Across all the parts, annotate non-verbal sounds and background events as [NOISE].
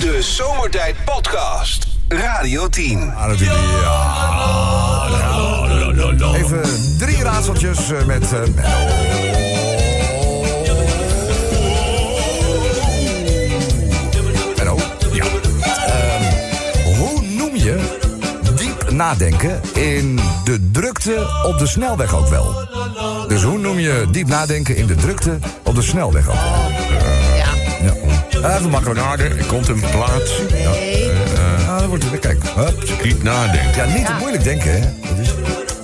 De Zomertijd Podcast. Radio 10. Ah. Even drie raadseltjes eh, met. Menno. Ja. Ehm, hoe noem je diep nadenken in de drukte op de snelweg ook wel? Dus hoe noem je diep nadenken in de drukte op de snelweg ook wel? Even makkelijk. Nadenken, er komt een plaats. Ja. Ah, dan wordt het, kijk. Hup. Niet nadenken. Ja, niet te moeilijk denken, hè? Dat is,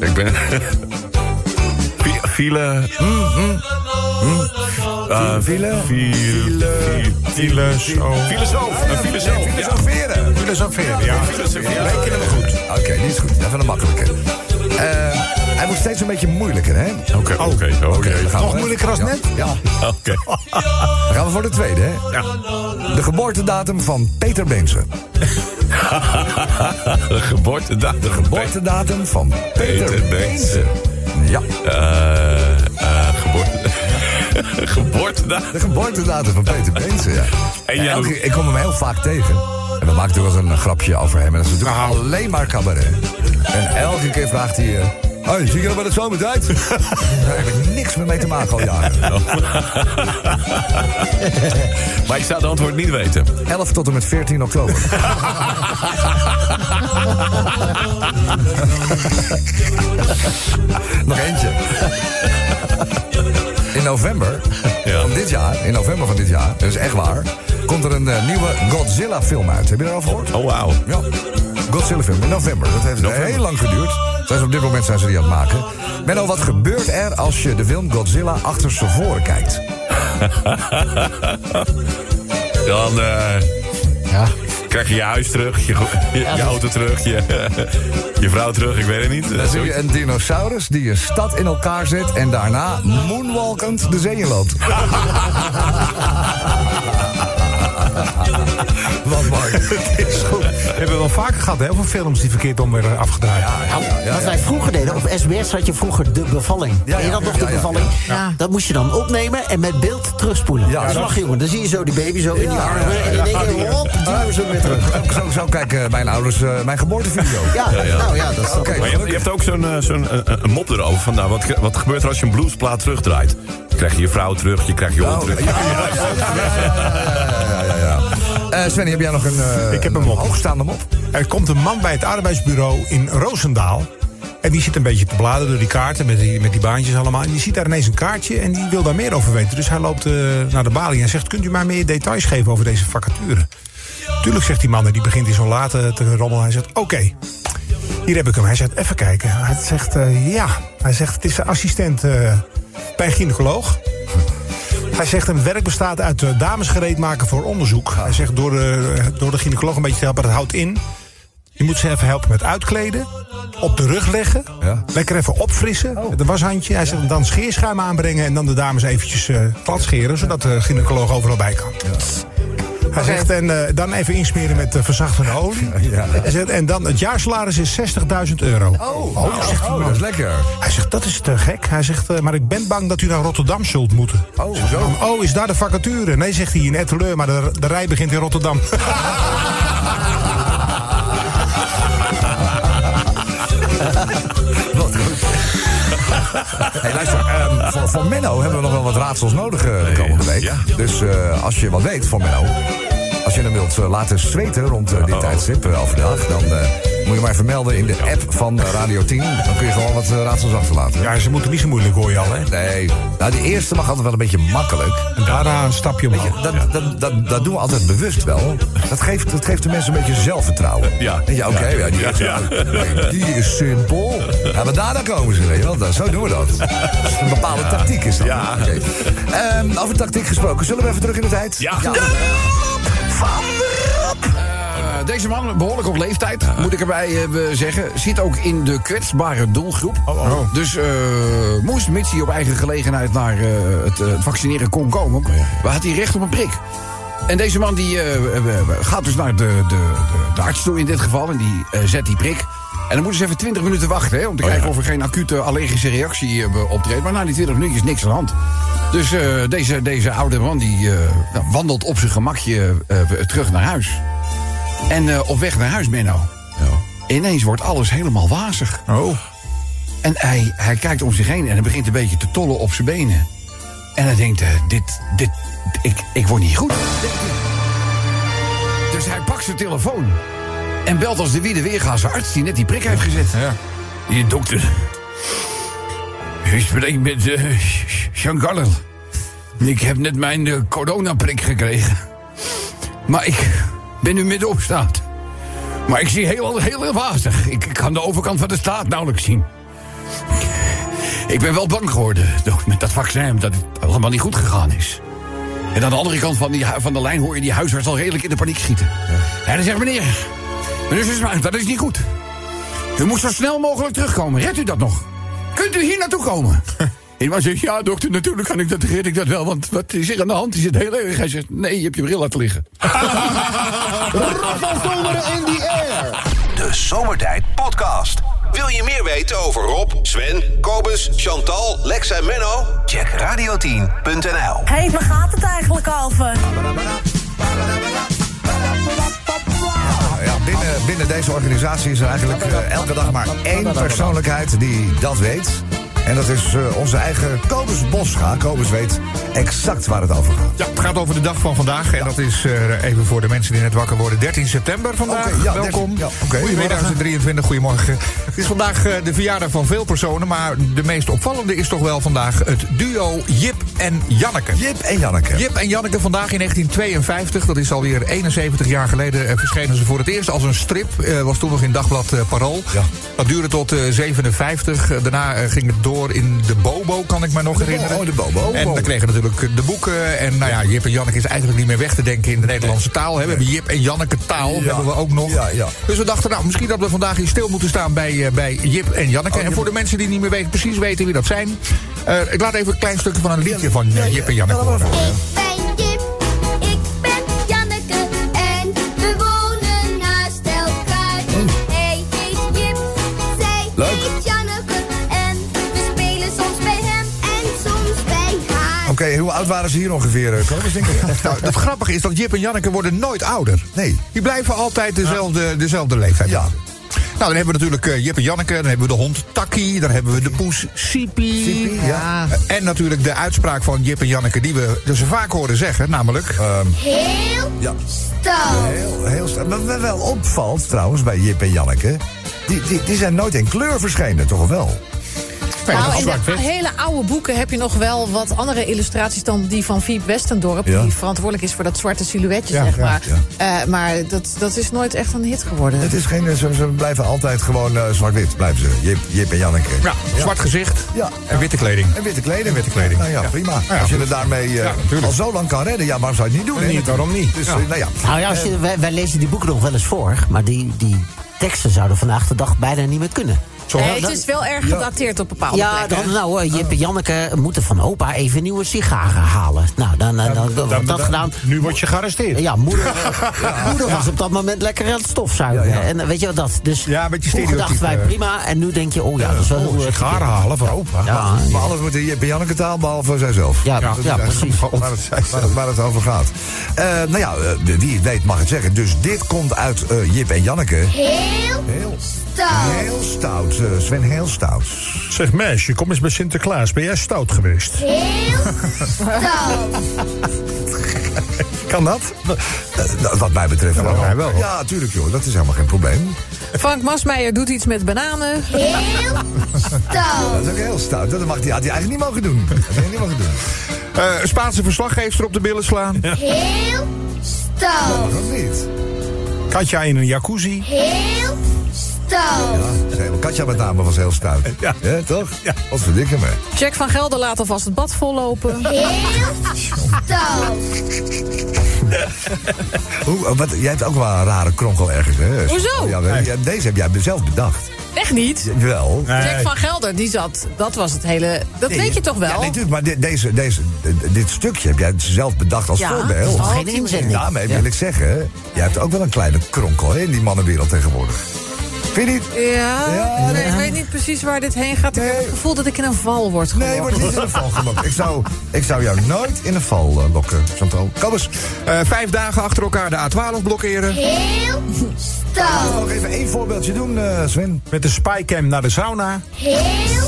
Ik ben... Fi- File... Uh, File? File... Filosoof. Filosoof. Filosoof. ja. filosoferen. Filosoferen, ja. Rekenen we goed. Oké, die is goed. Even een makkelijke. Eh, hij wordt steeds een beetje moeilijker, hè? Oké, oké, oké. dan gaan Nog we- moeilijker als ja. net? Ja. [LAUGHS] Oké. Dan gaan we voor de tweede, hè? Ja. De geboortedatum van Peter Beense. De geboortedatum. De Geboortedatum van Peter, Peter Beense. Ja, Eh, eh, geboorte... geboortedatum. de geboortedatum van Peter Beense, ja. En jou- elke- ik kom hem heel vaak tegen. En we maken natuurlijk wel eens een grapje over hem. En dat is natuurlijk Nou. alleen maar cabaret. En elke keer vraagt hij... eh, Hoi, zie je nog bij de zomertijd? Daar heb ik niks meer mee te maken al jaren. [LAUGHS] [LAUGHS] Maar ik zou het antwoord niet weten. 11 tot en met 14 oktober. [LAUGHS] Nog eentje. In november Ja. van dit jaar, in november van dit jaar, dat is echt waar, komt er een eh, nieuwe Godzilla film uit. Heb je daarover gehoord? Oh, wauw. Ja. Godzilla film in november. Dat heeft November. heel lang geduurd. Zijn ze op dit moment zijn ze die aan het maken. Menno, wat gebeurt er als je de film Godzilla achter z'n voren kijkt? [LAUGHS] Dan eh, Ja. krijg je je huis terug, je, je, je auto terug, je, [LAUGHS] je vrouw terug, ik weet het niet. Dan zie je een dinosaurus die een stad in elkaar zet... en daarna moonwalkend de zee in loopt. [LAUGHS] Wat mooi. Is goed. We hebben wel vaker gehad, hè, over films die verkeerd om werden afgedraaid. Wat wij vroeger deden, op SBS had je vroeger de bevalling. Ja, en je ja, had nog ja, de ja, bevalling. ja. Dat moest je dan opnemen en met beeld terugspoelen. Ja, dat is lachen, jongen. Dan zie je zo die baby zo in die Ja, armen. ja, en dan denk je, hop, duwen we zo weer terug. Zo, zo kijken mijn ouders eh, mijn geboortevideo. Ja, nou ja, dat is Oké, Maar je, hebt- je hebt ook zo'n eh, zo'n eh, een mop erover. Van, nou, wat, wat gebeurt er als je een bluesplaat terugdraait? Dan krijg je je vrouw terug, je krijgt je hond Oh, ja, terug. ja, ja, ja, Eh, Sven, heb jij nog een, eh, Ik heb een mop. hoogstaande mop? Er komt een man bij het arbeidsbureau in Roosendaal. En die zit een beetje te bladeren door die kaarten met die, met die baantjes allemaal. En die ziet daar ineens een kaartje en die wil daar meer over weten. Dus hij loopt eh, naar de balie en zegt... kunt u mij meer details geven over deze vacature? Tuurlijk, zegt die man en die begint in zo'n late te rommelen. Hij zegt, oké, hier heb ik hem. Hij zegt, even kijken. Hij zegt, ja. Hij zegt, het is de assistent bij een gynaecoloog. Hij zegt, een werk bestaat uit eh, dames gereed maken voor onderzoek. Hij zegt, door de, door de gynaecoloog een beetje te helpen, dat houdt in... Je moet ze even helpen met uitkleden. Op de rug leggen. Ja. Lekker even opfrissen. Met een washandje. Hij zegt dan scheerschuim aanbrengen. En dan de dames eventjes eh glad scheren. Zodat de gynaecoloog overal bij kan. Hij zegt en eh, dan even insmeren met eh, verzachtende olie. [LAUGHS] Ja. Hij zegt, en dan het jaarsalaris is 60.000 euro. Oh, oh, oh, dat is lekker. Hij zegt, dat is te gek. Hij zegt, eh, maar ik ben bang dat u naar Rotterdam zult moeten. Oh, zo. Oh, is daar de vacature? Nee, zegt hij in Etteleur, maar de, de rij begint in Rotterdam. [LAUGHS] Wat. Hey, luister, ehm, voor, voor Menno hebben we nog wel wat raadsels nodig de komende week. ja. Dus eh, als je wat weet van Menno... als je hem wilt eh, laten zweten rond eh, dit Oh. tijdstip overdag... dan eh, moet je maar even melden in de app van Radio 10. Dan kun je gewoon wat raadsels achterlaten. Ja, ze moeten niet zo moeilijk, hoor je al, hè? Nee, nou die eerste mag altijd wel een beetje makkelijk. En daarna een stapje omhoog. Dat, dat, dat, dat doen we altijd bewust wel. Dat geeft, dat geeft de mensen een beetje zelfvertrouwen. Ja. Je, oké, ja, die, Ja, is, ja. die is simpel. Ja, maar daarna komen ze, weet je wel. Zo doen we dat. Dat is een bepaalde tactiek is dat. Ja. Ehm, over tactiek gesproken, zullen we even terug in de tijd? Ja. Eh, deze man, behoorlijk op leeftijd, moet ik erbij eh, zeggen. Zit ook in de kwetsbare doelgroep. Dus eh, moest, mits hij op eigen gelegenheid naar eh, het, eh, het vaccineren kon komen... maar had hij recht op een prik. En deze man die, gaat dus naar de, de, de, de arts toe in dit geval... en die eh, zet die prik. En dan moeten ze even 20 minuten wachten hè, om te kijken of er geen acute allergische reactie eh, optreedt. Maar na die 20 minuten is niks aan de hand. Dus eh, deze, deze oude man die eh, nou, wandelt op zijn gemakje terug naar huis. En op weg naar huis, Menno. Ineens wordt alles helemaal wazig. Oh. En hij, hij kijkt om zich heen en hij begint een beetje te tollen op zijn benen. En hij denkt, dit, dit, ik, ik word niet goed. Dus hij pakt zijn telefoon en belt als de wie de weerga zijn arts die net die prik heeft gezet. Ja. Die dokter. Ik spreek met uh, Jean Garnel. Ik heb net mijn eh, coronaprik gekregen. Maar ik ben nu midden op staat. Maar ik zie heel, heel, wazig. Ik kan de overkant van de straat nauwelijks zien. Ik ben wel bang geworden met dat vaccin dat het allemaal niet goed gegaan is. En aan de andere kant van, die, van de lijn hoor je die huisarts al redelijk in de paniek schieten. En dan zegt meneer, dat is niet goed. U moet zo snel mogelijk terugkomen. Redt u dat nog? Kunt u hier naartoe komen? En man zegt, ja dokter, natuurlijk kan ik dat, red ik dat wel. Want wat is er aan de hand? Is het heel erg? Hij zegt, nee, je hebt je bril laten liggen. [LAUGHS] De Zomertijd Podcast. Wil je meer weten over Rob, Sven, Kobus, Chantal, Lex en Menno? Check radio10.nl. Hé, hey, waar gaat het eigenlijk over? Binnen, binnen deze organisatie is er eigenlijk eh, elke dag maar één persoonlijkheid die dat weet. En dat is eh, onze eigen Kobus Bosga. Kobus weet exact waar het over gaat. Ja, het gaat over de dag van vandaag. En dat is eh, even voor de mensen die net wakker worden. 13 september vandaag. Ja, Welkom. 13, ja, oké. Goedemiddag, 2023. Goedemorgen. Het is vandaag eh, de verjaardag van veel personen. Maar de meest opvallende is toch wel vandaag het duo Jip en Janneke. Jip en Janneke. Jip en Janneke vandaag in 1952. Dat is alweer 71 jaar geleden. verschenen ze voor het eerst als een strip. was toen nog in dagblad Parool. Ja. Dat duurde tot eh, 57. Eh, daarna ging het door in de Bobo, kan ik me nog herinneren. oh, de Bobo. En dan kregen natuurlijk de boeken. En nou ja, Jip en Janneke is eigenlijk niet meer weg te denken in de Nederlandse taal. hè. We hebben Jip en Janneke taal. Hebben we ook nog. Ja, ja. Dus we dachten, nou, misschien dat we vandaag hier stil moeten staan bij, eh, bij Jip en Janneke. Oh, en voor de mensen die niet meer weten, precies weten wie dat zijn. eh, ik laat even een klein stukje van een liedje van eh, Jip en Janneke horen. Hoe oud waren ze hier ongeveer, denk ik? [LAUGHS] Nou, het grappige is dat Jip en Janneke worden nooit ouder. Nee. Die blijven altijd dezelfde, dezelfde leeftijd. Ja. Nou, dan hebben we natuurlijk eh, Jip en Janneke. Dan hebben we de hond Takkie. Dan hebben we de poes Sipi. Sipi, ja. En natuurlijk de uitspraak van Jip en Janneke... die we dus vaak horen zeggen, namelijk... Ehm, Heel ja. stout. Heel, heel sterk. Maar wat wel opvalt trouwens bij Jip en Janneke... Die, die, die zijn nooit in kleur verschenen, toch wel? Nee, Nou, in de hele oude boeken heb je nog wel wat andere illustraties dan die van Fiep Westendorp. Ja. Die verantwoordelijk is voor dat zwarte silhouetje, Ja, zeg maar. ja. Eh, maar dat, dat is nooit echt een hit geworden. Het is geen, ze, ze blijven altijd gewoon eh, zwart-wit, blijven ze. Jip, Jip en Janneke. Ja, zwart gezicht Ja. en witte kleding. En witte kleding. En witte kleding. Nou ja, Ja. prima. ja, Als je het daarmee eh, al zo lang kan redden, ja, waarom zou je het niet doen? Niet, waarom niet? Dus, Ja. eh, nou ja. Nou ja, als je, wij, wij lezen die boeken nog wel eens voor. Maar die, die teksten zouden vandaag de dag bijna niet meer kunnen. Zo, Nee, het is wel erg gedateerd op bepaalde Ja, plekken. dan, nou, eh, Jip en Janneke moeten van opa even nieuwe sigaren halen. Nou, dan, dan, dan, dat gedaan. Nu word je gearresteerd. Ja, moeder, [LAUGHS] moeder was op dat moment lekker aan het stofzuigen. Ja, ja. En eh, weet je wat dat? Dus Ja, een beetje vroeger dachten wij prima. En nu denk je, oh ja, dat is wel heel... Oh, eh, sigaren halen voor opa. Ja, Maar alles moet in Jip en Janneke taal, behalve zijzelf. Ja, Dat is ja, precies. [LAUGHS] Waar het, waar, het, waar het over gaat. Eh, nou ja, eh, wie het weet mag het zeggen. Dus dit komt uit eh, Jip en Janneke. Heel Heel, stout. heel stout. eh, Sven, heel stout. Zeg meisje, kom eens bij Sinterklaas. Ben jij stout geweest? Heel stout. [LAUGHS] Kan dat? Eh, wat mij betreft mij wel. Ja, tuurlijk joh. Dat is helemaal geen probleem. Frank Masmeijer doet iets met bananen. Heel stout. Dat is ook heel stout. Dat mag die, had hij eigenlijk niet mogen doen. Dat had hij niet mogen doen. Eh, een Spaanse verslaggeefster op de billen slaan. Heel stout. Waarom niet? Katja in een jacuzzi. Heel stout. Ja, Katja met name was heel stout. [LAUGHS] Ja. toch? Ja. Wat verdikken me. Jack van Gelder laat alvast het bad vollopen. Heel stout. [LAUGHS] Hoe, wat, jij hebt ook wel een rare kronkel ergens, hè? Hoezo? Ja, ja, deze heb jij zelf bedacht. Echt niet. Wel. Jack van Gelder, die zat. Dat was het hele. Dat Nee, weet je toch wel? Ja, nee, natuurlijk, maar dit, deze, deze, dit stukje heb jij zelf bedacht als Ja, voorbeeld. dat is Geen inzending. Daarmee wil ik zeggen, jij hebt ook wel een kleine kronkel hè, in die mannenwereld tegenwoordig. Vind je niet? Ja, Ja, nee, ik weet niet precies waar dit heen gaat. Ik heb het gevoel dat ik in een val word gelokt. Nee, wordt niet in een val gelokt. Ik zou, ik zou jou nooit in een val eh, lokken, Chantal. Kom eens. Eh, vijf dagen achter elkaar de A12 blokkeren. Heel Ik zal nog even één voorbeeldje doen, eh, Sven. Met de spycam naar de sauna. Heel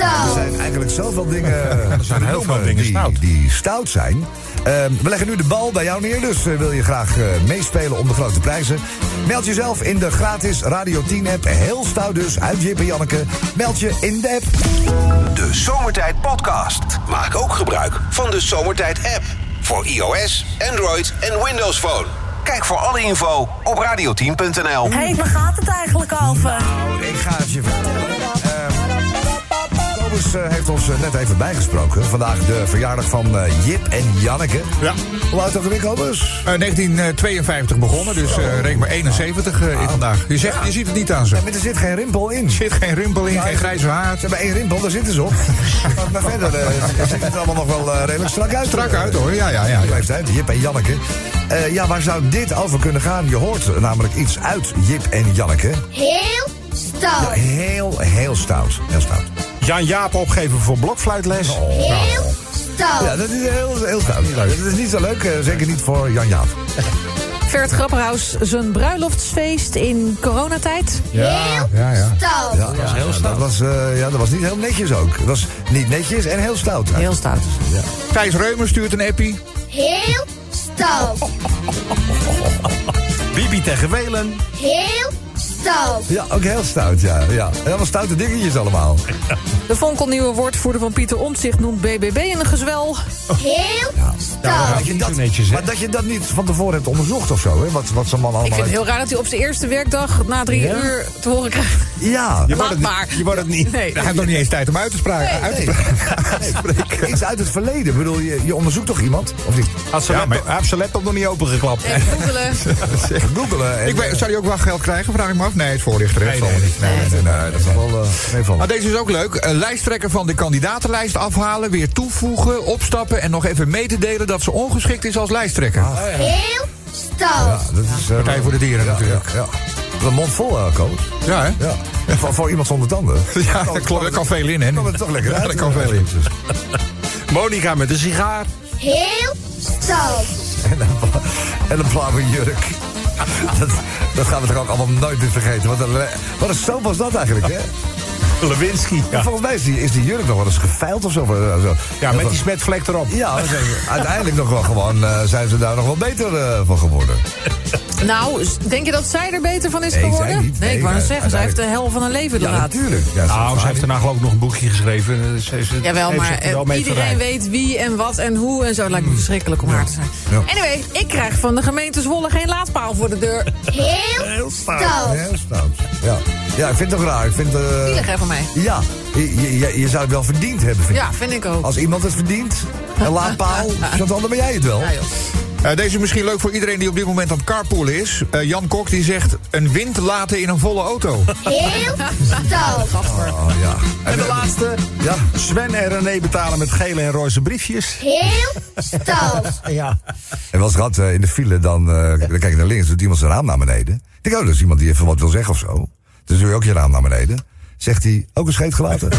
Er zijn eigenlijk zoveel dingen [LAUGHS] er zijn heel veel dingen die, stout. die stout zijn. Ehm, we leggen nu de bal bij jou neer, dus eh, wil je graag eh, meespelen om de grote prijzen? Meld jezelf in de gratis Radio 10 app. Heel stout dus, uit Jip en Janneke. Meld je in de app. De Zomertijd Podcast. Maak ook gebruik van de Zomertijd app. Voor iOS, Android en Windows Phone. Kijk voor alle info op radioteam.nl. Hé, hey, waar gaat het eigenlijk over? Ik ga het je vertellen. Eh, heeft ons eh, net even bijgesproken. Vandaag de verjaardag van eh, Jip en Janneke. Ja. Hoe oud ook alweer, Kobus? Eh, 1952 begonnen, dus eh reken maar 71 eh, in vandaag. Je, zegt, je ziet het niet aan ze. Ja, maar er zit geen rimpel in. Er zit geen rimpel in, geen grijze haar. Ze hebben één rimpel, daar zitten ze op. [LAUGHS] maar, maar verder eh, ziet het allemaal nog wel redelijk strak uit. Strak uit hoor, ja, ja, ja. De leeftijd, Jip en Janneke. Eh, ja, waar zou dit over kunnen gaan? Je hoort namelijk iets uit Jip en Janneke. Heel stout. Heel, heel stout. Heel stout. Jan Jaap opgeven voor blokfluitles. Heel stout. Ja, dat is heel, heel stout. Dat is niet zo leuk, eh, zeker niet voor Jan Jaap. [LAUGHS] Vert Grapperhaus zijn bruiloftsfeest in coronatijd. Heel Ja, ja. stout. Ja, dat was heel stout. Dat was, eh, ja, dat was niet heel netjes ook. Het was niet netjes en heel stout. Heel stout. Thijs Reumer stuurt een appie. Heel stout. Bibi tegen Welen. Heel stout. Ja, ook heel stout, ja. ja. Helemaal stoute dingetjes allemaal. De fonkelnieuwe woordvoerder van Pieter Omtzigt noemt BBB een gezwel. Heel stout. dat je dat, netjes, maar dat je dat niet van tevoren hebt onderzocht of zo, hè? Wat, wat zo'n man allemaal... Ik vind het heel raar dat hij op zijn eerste werkdag na drie Ja? uur te horen krijgt. Ja. Je wordt het, maar. niet- je wordt het niet. Nee. Hij heeft nog niet eens tijd om uit te spraken. uit te Nee. spraken. [LAUGHS] Nee. Iets uit het verleden. Ik bedoel, je, je onderzoekt toch iemand? Of niet? Zijn Ja, laptop- maar- Hij heeft zijn laptop nog niet opengeklapt. Even googelen. [LAUGHS] Googelen. en- Ik weet, zou hij ook wel geld krijgen, vraag ik me af? Nee, het voorlichter. Nee, Zal nee, niet. Nee, nee, nee, dat is wel uh, meevallen. Nou, deze is ook leuk. Een lijsttrekker van de kandidatenlijst afhalen, weer toevoegen, opstappen en nog even mee te delen dat ze ongeschikt is als lijsttrekker. Heel stout. Ja, dat is, eh, Partij voor de Dieren ja, natuurlijk. Ja, een mond vol, uh, Koos. Ja, hè? Ja. En voor, voor iemand zonder tanden. [LAUGHS] Ja, dat klopt. Er kan veel in, hè? kan het toch lekker [LAUGHS] Ja, uit. dat kan veel in. [LAUGHS] Monica met een sigaar. Heel stout. En een, en een blauwe jurk. Dat, dat gaan we toch ook allemaal nooit meer vergeten. Wat een, wat een soap was dat eigenlijk, hè? Lewinsky. Ja, Volgens mij is die, is die jurk nog wel eens geveild of zo. eh, zo. ja met die smetvlek erop. Ja, uiteindelijk nog wel gewoon eh, zijn ze daar nog wel beter eh, van geworden. Nou, denk je dat zij er beter van is Nee, zij geworden? niet. Nee, Nee, ik wou het zeggen. Zij heeft de hel van haar leven Ja, erlaat. natuurlijk. Ja, Nou, ze heeft daarna geloof ik nog een boekje geschreven. Ze, ze, Jawel, maar zich wel mee iedereen weet wie en wat en hoe en zo. Het lijkt me verschrikkelijk om haar te zijn. Ja. Anyway, ik krijg van de gemeente Zwolle geen laadpaal voor de deur. Heel stout. Heel stout. Ja. Ja, ik vind het toch raar. Ik vind, eh, Zielig hè van mij. ja, je, je, je zou het wel verdiend hebben, vind ik. Ja, vind ik ook. Als iemand het verdient, een laadpaal, Chantal, [LAUGHS] dan ben jij het wel. Ja, joh. Eh, deze is misschien leuk voor iedereen die op dit moment aan het carpoolen is. Eh, Jan Kok die zegt een wind laten in een volle auto. Heel [LAUGHS] stout. Oh, ja. En de laatste. Ja. Sven en René betalen met gele en roze briefjes. Heel stout. [LAUGHS] Ja. En wel eens gehad eh, in de file, dan, eh, dan kijk ik naar links, doet iemand zijn raam naar beneden. Ik denk, oh, dat is iemand die even wat wil zeggen of zo. Dus doe je ook je raam naar beneden. Zegt hij, ook een scheet gelaten? [LAUGHS]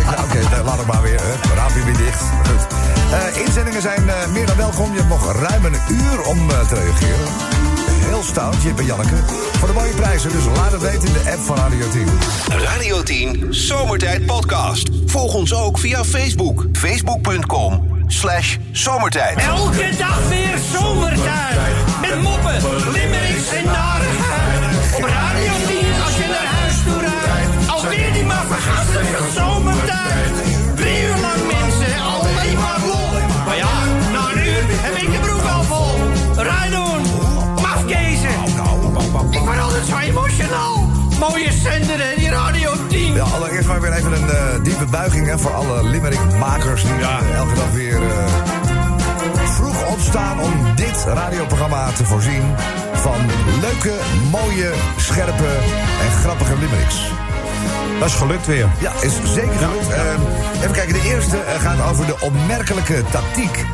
Ik, nou, Oké, dan laat ik maar weer. Hup, raampje weer dicht. Goed. Eh, inzendingen zijn eh, meer dan welkom. Je hebt nog ruim een uur om eh, te reageren. Heel stout, Jip en Janneke. Voor de mooie prijzen, dus laat het weten in de app van Radio 10. Radio 10 Zomertijd Podcast. Volg ons ook via Facebook. Facebook.com slash zomertijd. Elke dag weer zomertijd. Met moppen, limmerings en narigheid. Die maar vergastige zomertijd. Drie uur lang mensen, alleen maar lol. Maar ja, na een uur heb ik de broek al vol. Rijdoen, mafkezen. Ik word altijd zo emotional. Mooie zender hè, die Radio 10. Ja, allereerst maar weer even een eh, diepe buiging hè, voor alle Limerick-makers die eh, elke dag weer eh, vroeg opstaan om dit radioprogramma te voorzien van leuke, mooie, scherpe en grappige limericks. Dat is gelukt weer. Ja, is zeker gelukt. Eh, even kijken, de eerste eh, gaat over de opmerkelijke tactiek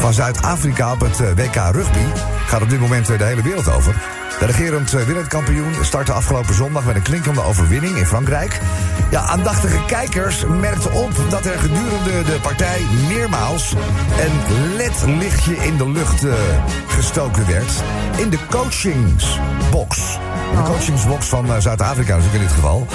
van Zuid-Afrika op het eh, WK Rugby. Gaat op dit moment eh, de hele wereld over. De regerend wereldkampioen startte afgelopen zondag met een klinkende overwinning in Frankrijk. Ja, aandachtige kijkers merkten op dat er gedurende de partij meermaals een ledlichtje in de lucht gestoken werd. In de coachingsbox. De coachingsbox van eh, Zuid-Afrika natuurlijk in dit geval.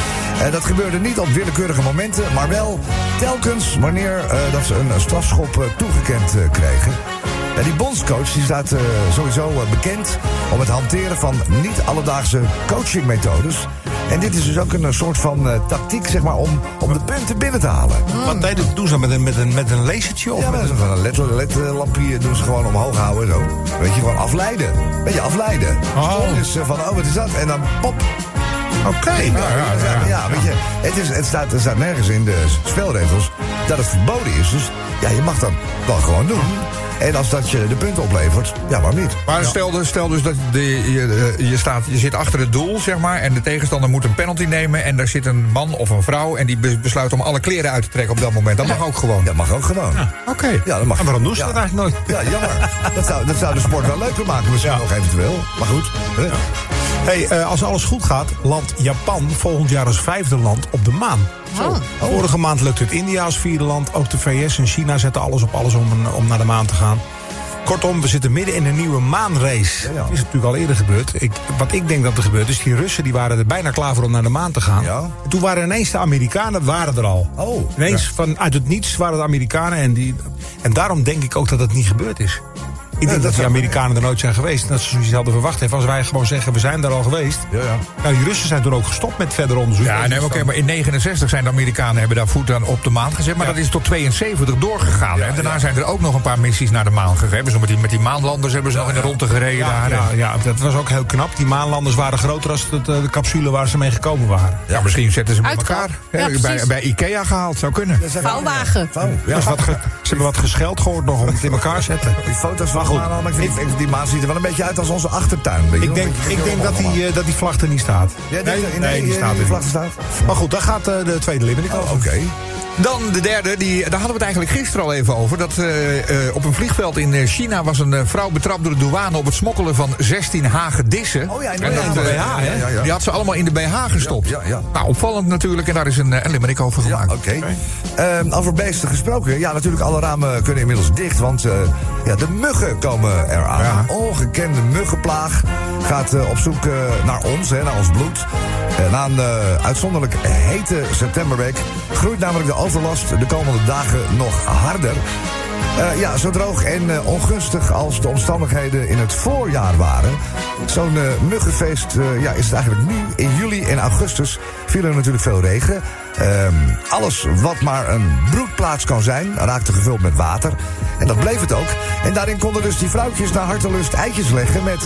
En dat gebeurde niet op willekeurige momenten, maar wel telkens wanneer eh, dat ze een strafschop eh, toegekend eh, kregen. Ja, die bondscoach die staat eh, sowieso eh, bekend om het hanteren van niet-alledaagse coachingmethodes. En dit is dus ook een eh, soort van eh, tactiek zeg maar, om, om de punten binnen te halen. Wat deed het? Doen ze met een, met een, met een lasertje? Of Ja, met met een... een LED, LED-lampje doen ze gewoon omhoog houden. Zo. Weet je, gewoon afleiden. Weet je, afleiden. Oh. Dus van, oh, wat is dat? En dan pop. Oké. Ja, ja, ja, weet je, het, is, het, staat, het staat nergens in de spelregels dat het verboden is. Dus ja, je mag dat wel gewoon doen. En als dat je de punten oplevert, ja, waarom niet? Maar stel, dus- stel dus dat de, je, eh, je, staat, je zit achter het doel, zeg maar... en de tegenstander moet een penalty nemen... en daar zit een man of een vrouw... en die be- besluit om alle kleren uit te trekken op dat moment. Dat mag ook gewoon. Dat mag ook gewoon. Oké. Ja, dat mag. En waarom doen ze dat eigenlijk nooit? Ja, jammer. [LAUGHS] dat, zou, dat zou de sport wel leuker maken misschien nog eventueel. Maar goed. Hey, eh, als alles goed gaat, landt Japan volgend jaar als vijfde land op de maan. Oh. Vorige maand lukte het India als vierde land. Ook de VS en China zetten alles op alles om, een- om naar de maan te gaan. Kortom, we zitten midden in een nieuwe maanrace. Ja, ja. Dat is natuurlijk al eerder gebeurd. Ik, wat ik denk dat er gebeurt is, die Russen die waren er bijna klaar voor om naar de maan te gaan. Ja. En toen waren ineens de Amerikanen waren er al. Oh. Ineens vanuit het niets waren de Amerikanen. En, die, en daarom denk ik ook dat het niet gebeurd is. Ik denk dat dat, die Amerikanen er nooit zijn geweest. Dat ze zoiets hadden verwacht hebben. Als wij gewoon zeggen, we zijn daar al geweest. Ja, ja. Nou, die Russen zijn toen ook gestopt met verder onderzoek. Ja, nee, oké, maar in 69 zijn de Amerikanen hebben daar voet aan op de maan gezet. Maar Ja. dat is tot 72 doorgegaan. hè. Daarna zijn er ook nog een paar missies naar de maan gegeven. Hebben ze met die, met die maanlanders hebben ze nog in de ronde gereden Ja, daar. ja, En- ja, dat was ook heel knap. Die maanlanders waren groter dan het, eh, de capsule waar ze mee gekomen waren. Ja, misschien zetten ze met elkaar. Ja, hè, bij, precies. bij Ikea gehaald, zou kunnen. Vouwwagen. Vouw, ja. Ze hebben wat gescheld gehoord nog om het in elkaar te zetten. Die foto's van Maar goed, ik vind, ik die maan ziet er wel een beetje uit als onze achtertuin. Ik denk, ik denk dat, die, eh, dat die vlag er niet staat. Dat- nee, die staat er niet. staat? Maar goed, daar gaat eh, de tweede limerick Oh, over. Oké. Dan de derde, die, daar hadden we het eigenlijk gisteren al even over. Dat eh, op een vliegveld in China was een vrouw betrapt door de douane op het smokkelen van 16 hagedissen. Oh ja, in de En BH, dat, ja, ja, ja, ja. Die had ze allemaal in de BH gestopt. Ja, ja, ja. Nou, opvallend natuurlijk. En daar is een, een limerick over Ja, gemaakt. oké. Ehm, over beesten gesproken. Ja, natuurlijk, alle ramen kunnen inmiddels dicht. Want ja, de muggen komen eraan. Een ongekende muggenplaag gaat eh, op zoek eh, naar ons, hè, naar ons bloed. Eh, na een uitzonderlijk hete septemberweek groeit namelijk de overlast de komende dagen nog harder. Ja, zo droog en ongunstig als de omstandigheden in het voorjaar waren. Zo'n muggenfeest ja, is het eigenlijk nu. In juli en augustus viel er natuurlijk veel regen. Ehm, alles wat maar een broedplaats kan zijn, raakte gevuld met water. En dat bleef het ook. En daarin konden dus die vrouwtjes naar hartelust eitjes leggen... met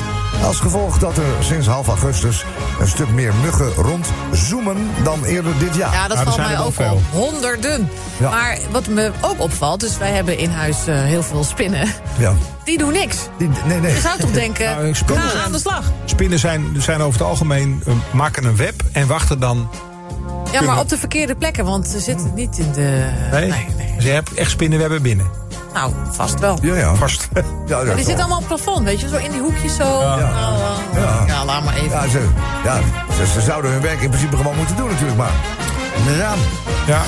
als gevolg dat er sinds half augustus een stuk meer muggen rondzoomen dan eerder dit jaar. Ja, dat er valt zijn mij wel ook veel. Honderden. Ja. Maar wat me ook opvalt, dus wij hebben in huis eh, heel veel spinnen. Ja. Die doen niks. Die- nee, nee. Je zou toch denken, [LAUGHS] Nou, spinnen ga zijn- aan de slag. Spinnen zijn, zijn over het algemeen, eh, maken een web en wachten dan... Ja, maar op de verkeerde plekken, want ze zitten niet in de... Nee, nee, nee. Ze hebben echt spinnenwebben binnen. Nou, vast wel. Ja, ja. Vast. Ja, ja, die zitten allemaal op het plafond, weet je, zo in die hoekjes zo. Nou, eh, Ja. ja, laat maar even. Ja, ze, ja ze, ze zouden hun werk in principe gewoon moeten doen natuurlijk, maar... Ja, Ja.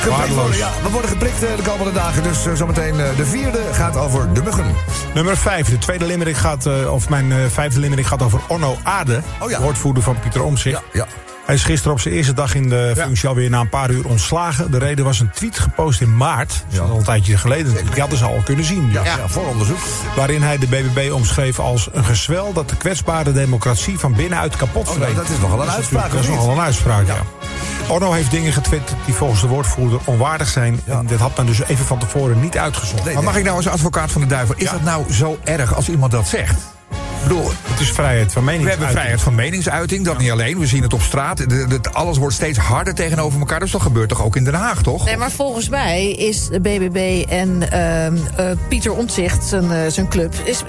geprikt ja, we worden geprikt eh, de komende dagen, dus eh, zometeen de vierde gaat over de muggen. Nummer 5. De tweede limerick gaat, eh, of mijn vijfde limerick gaat over Onno Ade. Oh ja. Woordvoerder van Pieter Omtzigt. Ja, ja. Hij is gisteren op zijn eerste dag in de functie alweer na een paar uur ontslagen. De reden was een tweet gepost in maart. Dat is al een tijdje geleden. Die hadden ze al kunnen zien. Ja, ja. vooronderzoek. Waarin hij de BBB omschreef als een gezwel dat de kwetsbare democratie van binnenuit kapot Oh, vreet. nou, dat is nogal een uitspraak, Dat is nogal een uitspraak, ja. Onno heeft dingen getwitterd die volgens de woordvoerder onwaardig zijn. Ja. En dit had men dus even van tevoren niet uitgezonden. Nee, Maar mag ik nou als advocaat van de duivel, is Ja. dat nou zo erg als iemand dat zegt? Bedoel, Het is vrijheid van mening. we hebben vrijheid van meningsuiting, dat niet alleen. We zien het op straat. De, de- alles wordt steeds harder tegenover elkaar. Dus dat gebeurt toch ook in Den Haag, toch? Nee, maar volgens mij is de BBB en ehm, eh, Pieter Omtzigt, zijn, eh, zijn club, is,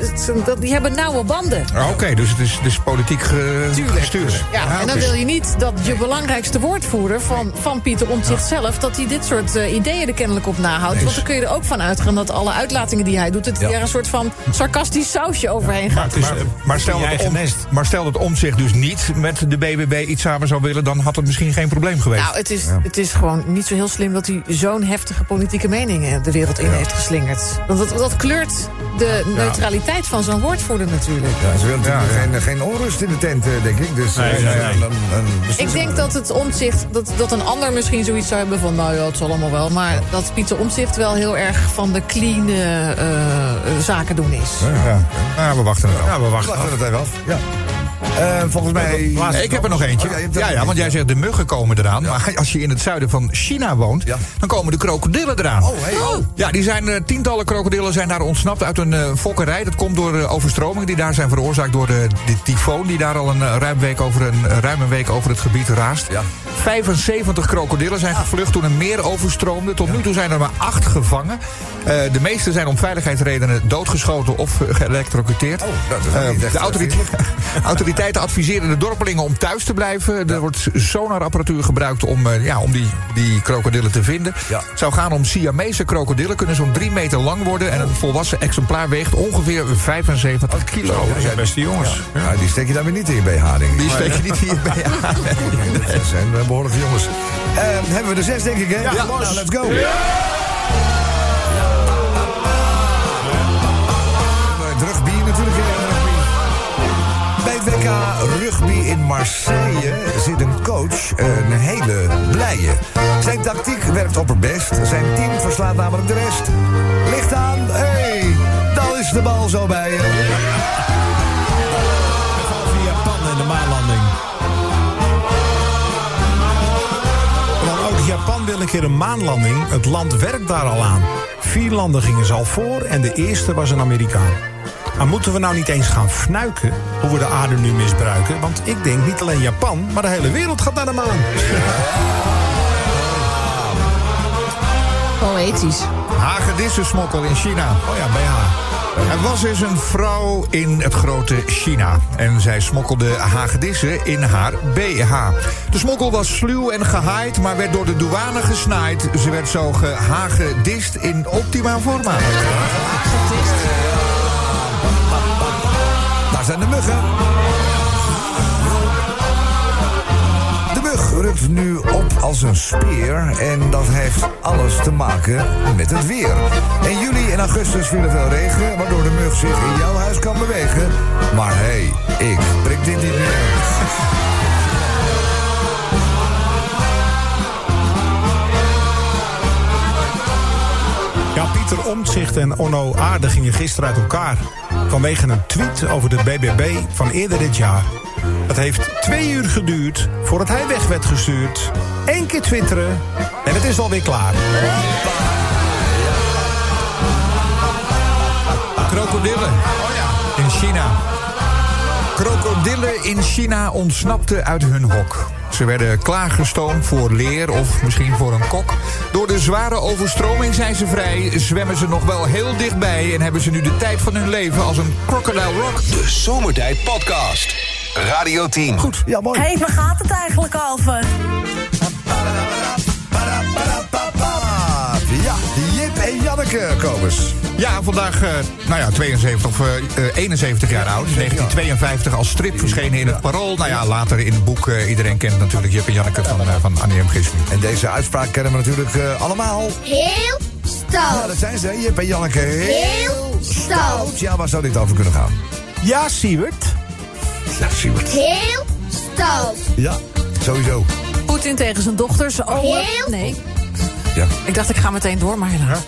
die hebben nauwe banden. Ah, Oké, dus het is, het is politiek ge- Tuurlijk. gestuurd. Ja, en dan oké. wil je niet dat je belangrijkste woordvoerder van, van Pieter Omtzigt zelf... dat hij dit soort eh, ideeën er kennelijk op nahoudt. Want dan kun je er ook van uitgaan dat alle uitlatingen die hij doet... het er een soort van sarcastisch sausje overheen gaat. Maar, maar, stel dat om, nest. maar stel dat om zich dus niet met de BBB iets samen zou willen... dan had het misschien geen probleem geweest. Nou, het is, het is gewoon niet zo heel slim dat hij zo'n heftige politieke meningen de wereld in heeft geslingerd. Want dat, dat kleurt de neutraliteit van zo'n woordvoerder natuurlijk. Ja, ze natuurlijk Geen, geen onrust in de tent, eh, denk ik. Dus, Nee, eh, nee, nee. dan Ik denk dat het omzicht, dat, dat een ander misschien zoiets zou hebben van, nou ja, het zal allemaal wel. Maar dat Pieter Omzicht wel heel erg van de clean eh, eh, zaken doen is. ja. We wachten het af. We wachten. Wachten het even af. Ja. Eh, volgens mij... Ik heb er nog eentje. Oh, ja, er ja, want jij zegt de muggen komen eraan. Maar als je in het zuiden van China woont, Ja. dan komen de krokodillen eraan. Oh, hey. Ja, die zijn, eh, tientallen krokodillen zijn daar ontsnapt uit een eh, fokkerij. Dat komt door eh, overstromingen die daar zijn veroorzaakt door de, de tyfoon... die daar al een, ruim week over een ruime week over het gebied raast. Ja. 75 krokodillen zijn gevlucht toen een meer overstroomde. Tot nu toe zijn er maar acht gevangen. Eh, de meeste zijn om veiligheidsredenen doodgeschoten of geëlectrocuteerd. Oh, dat is niet echt de [LAUGHS] autorite- vriendelijk. Autoriteiten adviseren de dorpelingen om thuis te blijven. Er wordt sonarapparatuur gebruikt om, eh, ja, om die, die krokodillen te vinden. Ja. Het zou gaan om Siamese krokodillen. Kunnen zo'n drie meter lang worden. En een volwassen exemplaar weegt ongeveer 75 kilo. Dat zijn beste jongens. Ja, die steek je dan weer niet in BH, denk ik. Die steek je niet hierbij aan. [LAUGHS] Nee, dat zijn eh, behoorlijke jongens. Eh, hebben we er zes, denk ik, hè? Ja, nou, let's go. Het WK Rugby in Marseille zit een coach, een hele blije. Zijn tactiek werkt opperbest. Zijn team verslaat namelijk de rest. Licht aan, hé, hey, dan is de bal zo bij je. Via Japan en de maanlanding. Ook Japan wil een keer een maanlanding. Het land werkt daar al aan. Vier landen gingen ze al voor en de eerste was een Amerikaan. Maar moeten we nou niet eens gaan fnuiken hoe we de aarde nu misbruiken? Want ik denk niet alleen Japan, maar de hele wereld gaat naar de maan. Poëtisch. Hagedissensmokkel in China. Oh ja, BH. Er was eens een vrouw in het grote China. En zij smokkelde hagedissen in haar BH. De smokkel was sluw en gehaaid, maar werd door de douane gesnaaid. Ze werd zo gehagedist in optima forma. De muggen. De mug rukt nu op als een speer en dat heeft alles te maken met het weer. In juli en augustus viel er veel regen, waardoor de mug zich in jouw huis kan bewegen. Maar hé, hey, ik prik dit niet meer. Ja, Pieter Omtzigt en Onno Aarde gingen gisteren uit elkaar. Vanwege een tweet over de BBB van eerder dit jaar. Het heeft twee uur geduurd voordat hij weg werd gestuurd. Eén keer twitteren en het is alweer klaar. Krokodillen. In China. Krokodillen in China ontsnapten uit hun hok. Ze werden klaargestoomd voor leer of misschien voor een kok. Door de zware overstroming zijn ze vrij, zwemmen ze nog wel heel dichtbij... en hebben ze nu de tijd van hun leven als een crocodile rock. De Zomertijd Podcast. Radio 10. Goed. Ja, mooi. Hé, hey, waar gaat het eigenlijk over? Janneke, Kobus. Ja, vandaag, eh, nou ja, 72 of eh, eh, 71 jaar oud. 1952 als strip verschenen in het Parool. Nou ja, later in het boek, eh, iedereen kent natuurlijk Jip en Janneke van, eh, van Annie M. Gisling. En deze uitspraak kennen we natuurlijk eh, allemaal. Heel Ja, stout. dat zijn ze, Jip en Janneke. Heel stout. Ja, waar zou dit over kunnen gaan? Ja, Siewert. Ja, Siebert. Heel stout. Ja, sowieso. Poetin tegen zijn dochters. Ome, Heel- nee, Ja. ik dacht ik ga meteen door, maar helaas.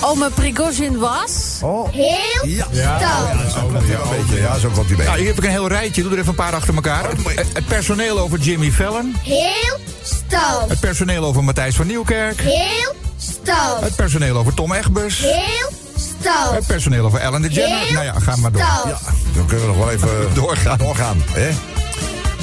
Ome Prigozhin was... Oh, Heel ja. stout. Zo komt hij een beetje. Ja, zo komt hij Nou, hier heb ik een heel rijtje. Doe er even een paar achter elkaar. Het, het personeel over Jimmy Fallon. Heel stout. Het personeel over Matthijs van Nieuwkerk. Heel stout. Het personeel over Tom Egbers. Heel stout. Het personeel over Ellen DeGeneres. Nou ja, ga maar door. Ja, dan kunnen we nog wel even [LAUGHS] doorgaan. doorgaan hè?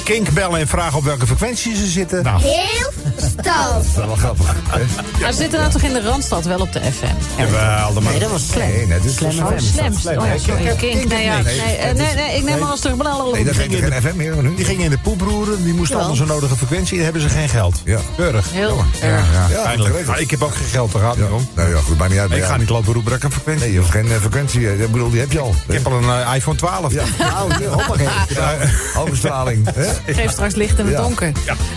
Kink bellen en vragen op welke frequentie ze zitten. Nou. Heel stout. Dat is wel grappig. Hè? Maar ze zitten nou toch in de Randstad wel op de FM? Jawel, maar. Nee, dat was slim. Nee, net is Slam Oh, FM. slim. Oh, sorry. Kink-. Nee, ja, nee, nee, eh, nee, nee, ik neem alles terug. Nee, dat heet geen FM meer nu. Die gingen in de poeproeren, die moesten allemaal zo'n nodige frequentie. Dan hebben ze geen geld. Ja. Keurig. Heel Ja, erg. ja, eindelijk. Maar ik heb ook geen geld, daar gaat het Ja. niet om. Nou ja, goed, maakt niet uit. maar Ik ga niet lopen roepen dat ik een frequentie Nee, je hoeft geen eh, frequentie. eh, Ik bedoel, die heb je al. Ik heb al een iPhone 12. Ja, [LAUGHS] nou, hoppakee. Hoge straling. hè? Geef straks licht in het Ja. donker.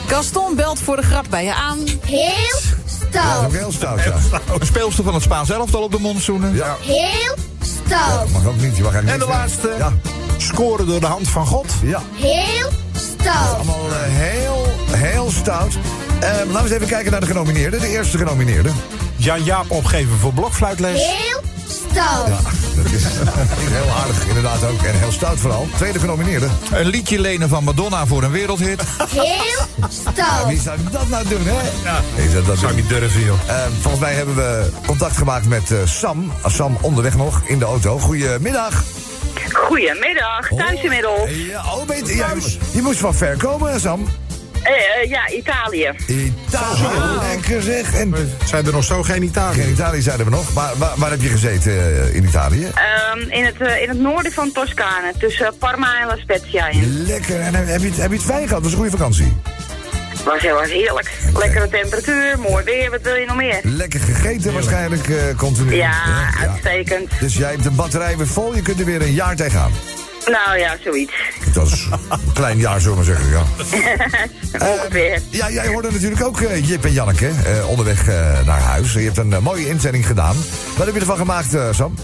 Gaston belt voor de grap bij je aan. Heel Dat is ook stout. heel stout, ja. Een speelster van het Spaans elftal op de mondschoenen. Ja, Heel stout. mag ook niet. Je mag eigenlijk En de laatste. Ja, Scoren door de hand van God. ja. Heel stout. Allemaal eh, heel, heel stout. Eh, laten we eens even kijken naar de genomineerden. De eerste genomineerde. Jan-Jaap opgeven voor blokfluitles. Heel stout. Ja, dat is [LAUGHS] niet heel aardig inderdaad ook. En heel stout vooral. Tweede genomineerde. Een liedje lenen van Madonna voor een wereldhit. Heel stout. Wie zou dat nou doen, hè? Ja. Wie zou dat Zou ik niet durven, joh. Eh, volgens mij hebben we contact gemaakt met eh, Sam. Sam onderweg nog in de auto. Goedemiddag. Goedemiddag, thuis inmiddels. Ja, oh, weet, ja, je, je moest van ver komen, Sam. Eh, eh, ja, Italië. Italië, lekker zeg. En Zijn er nog zo geen Italië? geen Italië zeiden we nog. Maar waar, waar heb je gezeten eh, in Italië? Ehm, in, het, in het noorden van Toscane, tussen Parma en La Spezia in. Lekker. En heb je, het- heb je het fijn gehad? Was een goede vakantie? Was heel erg heerlijk. Lekkere temperatuur, mooi weer, wat wil je nog meer? Lekker gegeten waarschijnlijk eh, continu. Ja, uitstekend. Dus jij hebt de batterij weer vol. Je kunt er weer een jaar tegenaan. Nou ja, zoiets. Dat is een klein jaar, zullen we maar zeggen. Ja. [LAUGHS] Ongeveer. Ja, jij hoorde natuurlijk ook eh, Jip en Janneke eh, onderweg eh, naar huis. Je hebt een eh, mooie inzending gedaan. Wat heb je ervan gemaakt, eh, Sam?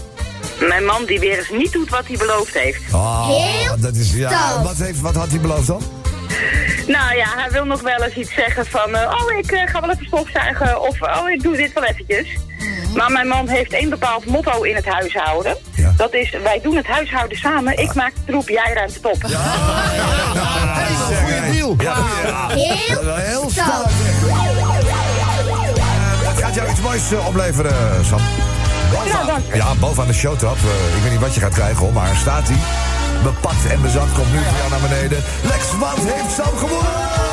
Mijn man die weer eens niet doet wat hij beloofd heeft. Oh, Heel dat is, ja, wat, heeft, wat had hij beloofd dan? Nou ja, hij wil nog wel eens iets zeggen van... eh, oh, ik eh, ga wel even stofzuigen of oh, ik doe dit wel eventjes. Maar mijn man heeft één bepaald motto in het huishouden. Ja. Dat is, wij doen het huishouden samen. Ik maak de troep, jij ruimt het op. Goeie deal. Ja, ja. Heel Wel heel stout. stout. Eh, gaat jou iets moois eh, opleveren, Sam. Bovenaan, ja, bovenaan de showtrap. eh, ik weet niet wat je gaat krijgen, hoor, maar staat hij. Bepakt en bezat, komt nu voor jou naar beneden. Lex, wat heeft Sam gewonnen?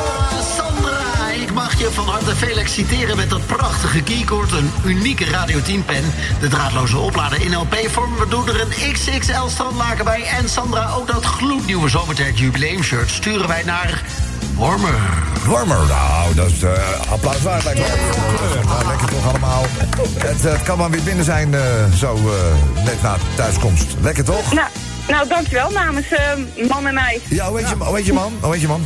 Mag je van harte feliciteren met dat prachtige keycord. Een unieke Radio 10 pen. De draadloze oplader in LP-vorm. Waardoor er een XXL strandlaken bij. En Sandra, ook dat gloednieuwe zomertijd jubileumshirt sturen wij naar Warmer. Warmer, nou, dat is eh applaus waard. Lijkt wel. Nou, lekker toch allemaal. Het, eh, het kan maar weer binnen zijn, eh, zo eh, net na thuiskomst. Lekker toch? Nou, nou dankjewel namens eh, man en mij. Ja, hoe heet je, hoe heet je man? Hoe heet je man?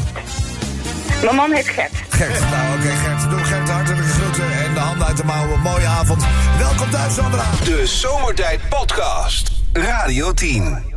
Mijn man heet Gert. Gert. Nou, oké, Gert. Doe Gert hartelijke groeten en de handen uit de mouwen. Mooie avond. Welkom thuis, Sandra. De Zomertijd Podcast. Radio 10.